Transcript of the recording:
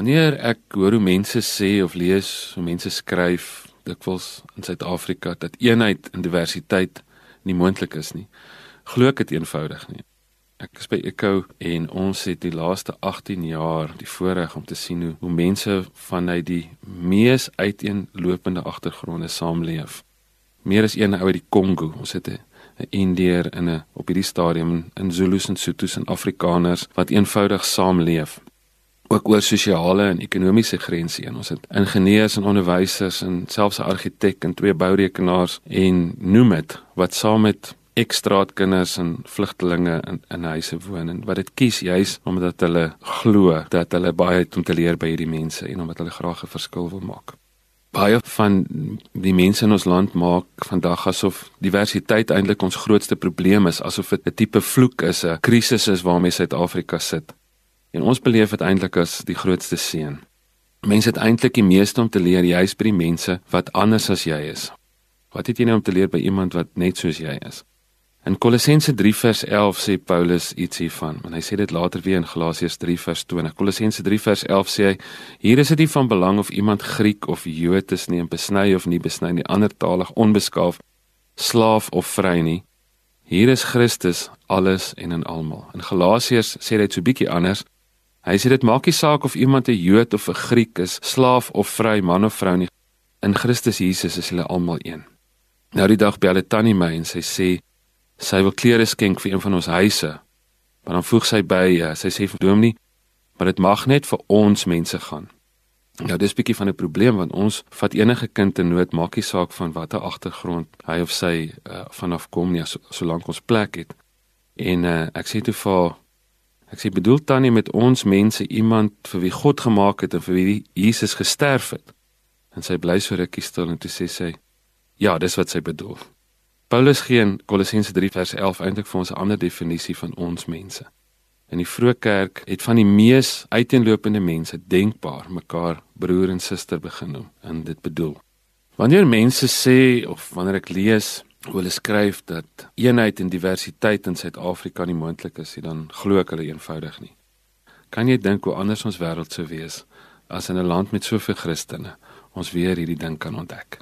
Wanneer ek hoor hoe mense sê of lees, hoe mense skryf dikwels in Suid-Afrika dat eenheid in diversiteit nie moontlik is nie, glo ek dit eenvoudig nie. Ek is by Echo en ons het die laaste 18 jaar die voorreg om te sien hoe, hoe mense vanuit die mees uiteenlopende agtergronde saamleef. Meer as een ou uit die Kongo, ons het 'n Indiër in 'n op hierdie stadium in Zulus en Sotos en Afrikaners wat eenvoudig saamleef ook oor sosiale en ekonomiese grense en ons het ingenieurs en onderwysers en selfs 'n argitek en twee bourekenaars en noem dit wat saam met ekstraatkinders en vlugtelinge in in huise woon en wat dit kies juis omdat hulle glo dat hulle baie het om te leer by hierdie mense en omdat hulle graag 'n verskil wil maak. Baie van die mense in ons land maak vandag asof diversiteit eintlik ons grootste probleem is, asof dit 'n tipe vloek is, 'n krisis is waarmee Suid-Afrika sit. En ons beleef dit eintlik as die grootste seën. Mense het eintlik die meeste om te leer juis by die mense wat anders as jy is. Wat het jy nou om te leer by iemand wat net soos jy is? In Kolossense 3 vers 11 sê Paulus iets hiervan, en hy sê dit later weer in Galasiërs 3 vers 20. Kolossense 3 vers 11 sê hy: Hier is dit nie van belang of iemand Griek of Jood is nie, en besny of nie besny nie, andertalig, onbeskaaf, slaaf of vry nie. Hier is Christus alles en in almal. In Galasiërs sê hy dit so bietjie anders. Hy sê dit maak nie saak of iemand 'n Jood of 'n Griek is, slaaf of vry, man of vrou nie. In Christus Jesus is hulle almal een. Nou die dag bel 'n tannie my en sy sê sy wil klere skenk vir een van ons huise. Maar dan voeg sy by, ja, sy sê vir Dominee, maar dit mag net vir ons mense gaan. Nou dis 'n bietjie van 'n probleem want ons vat enige kind in nood, maak nie saak van watter agtergrond hy of sy uh, vanaf kom nie, solank ons plek het. En uh, ek sê toe vir ek sê bedoel tannie met ons mense iemand vir wie God gemaak het en vir wie Jesus gesterf het. En sy bly so rukkie stil en toe sê sy ja, dis wat sy bedoel. Paulus gee in Kolossense 3 vers 11 eintlik vir ons 'n ander definisie van ons mense. In die vroeë kerk het van die mees uiteenlopende mense denkbaar mekaar broer en suster begin noem en dit bedoel. Wanneer mense sê of wanneer ek lees hulle skryf dat eenheid en diversiteit in Suid-Afrika nie moontlik is nie, dan glo ek hulle eenvoudig nie. Kan jy dink hoe anders ons wêreld sou wees as in 'n land met soveel Christene ons weer hierdie ding kan ontdek?